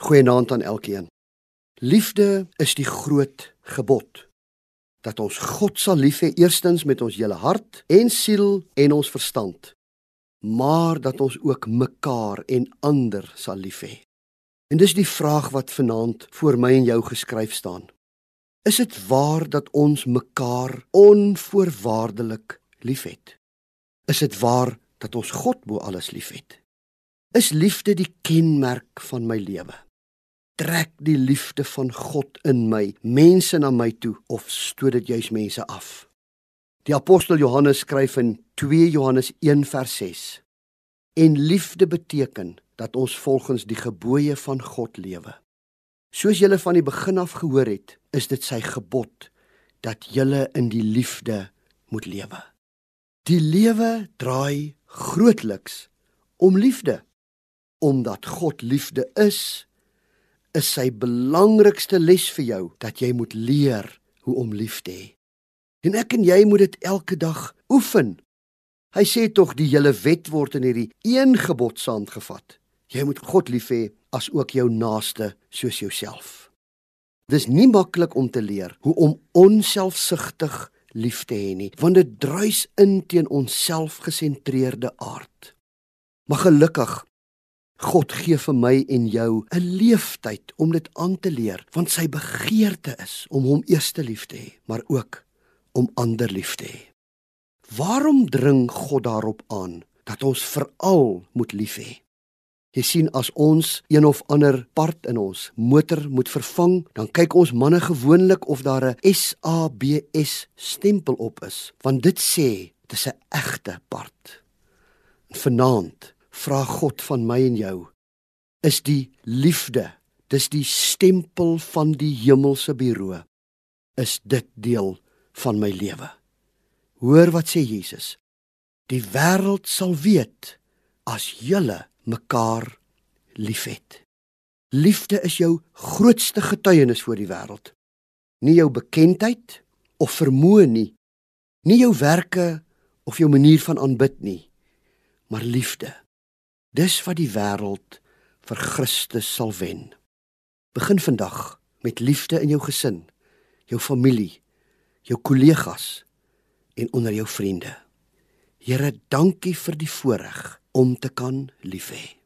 Goeienaand aan elkeen. Liefde is die groot gebod. Dat ons God sal lief hê eerstens met ons hele hart en siel en ons verstand. Maar dat ons ook mekaar en ander sal lief hê. En dis die vraag wat vanaand voor my en jou geskryf staan. Is dit waar dat ons mekaar onvoorwaardelik liefhet? Is dit waar dat ons God bo alles liefhet? Is liefde die kenmerk van my lewe? Trek die liefde van God in my mense na my toe of stoot dit juis mense af? Die apostel Johannes skryf in 2 Johannes 1 vers 6. En liefde beteken dat ons volgens die gebooie van God lewe. Soos julle van die begin af gehoor het, is dit sy gebod dat julle in die liefde moet lewe. Die lewe draai grootliks om liefde. Omdat God liefde is, is sy belangrikste les vir jou dat jy moet leer hoe om lief te hê. En ek en jy moet dit elke dag oefen. Hy sê tog die hele wet word in hierdie een gebod saamgevat. Jy moet God lief hê as ook jou naaste soos jouself. Dis nie maklik om te leer hoe om onselfsugtig lief te hê nie, want dit druis in teen ons selfgesentreerde aard. Maar gelukkig God gee vir my en jou 'n leeftyd om dit aan te leer, want sy begeerte is om hom eers te lief te hê, maar ook om ander lief te hê. Waarom dring God daarop aan dat ons veral moet lief hê? Jy sien as ons een of ander part in ons motor moet vervang, dan kyk ons manne gewoonlik of daar 'n SABS stempel op is, want dit sê dit is 'n egte part. Vanaand vra God van my en jou is die liefde dis die stempel van die hemelse bureau is dit deel van my lewe. Hoor wat sê Jesus die wêreld sal weet as julle mekaar liefhet. Liefde is jou grootste getuienis vir die wêreld nie jou bekendheid of vermoë nie nie jou werke of jou manier van aanbid nie maar liefde Dis wat die wêreld vir Christus sal wen. Begin vandag met liefde in jou gesin, jou familie, jou kollegas en onder jou vriende. Here, dankie vir die voorreg om te kan lief hê.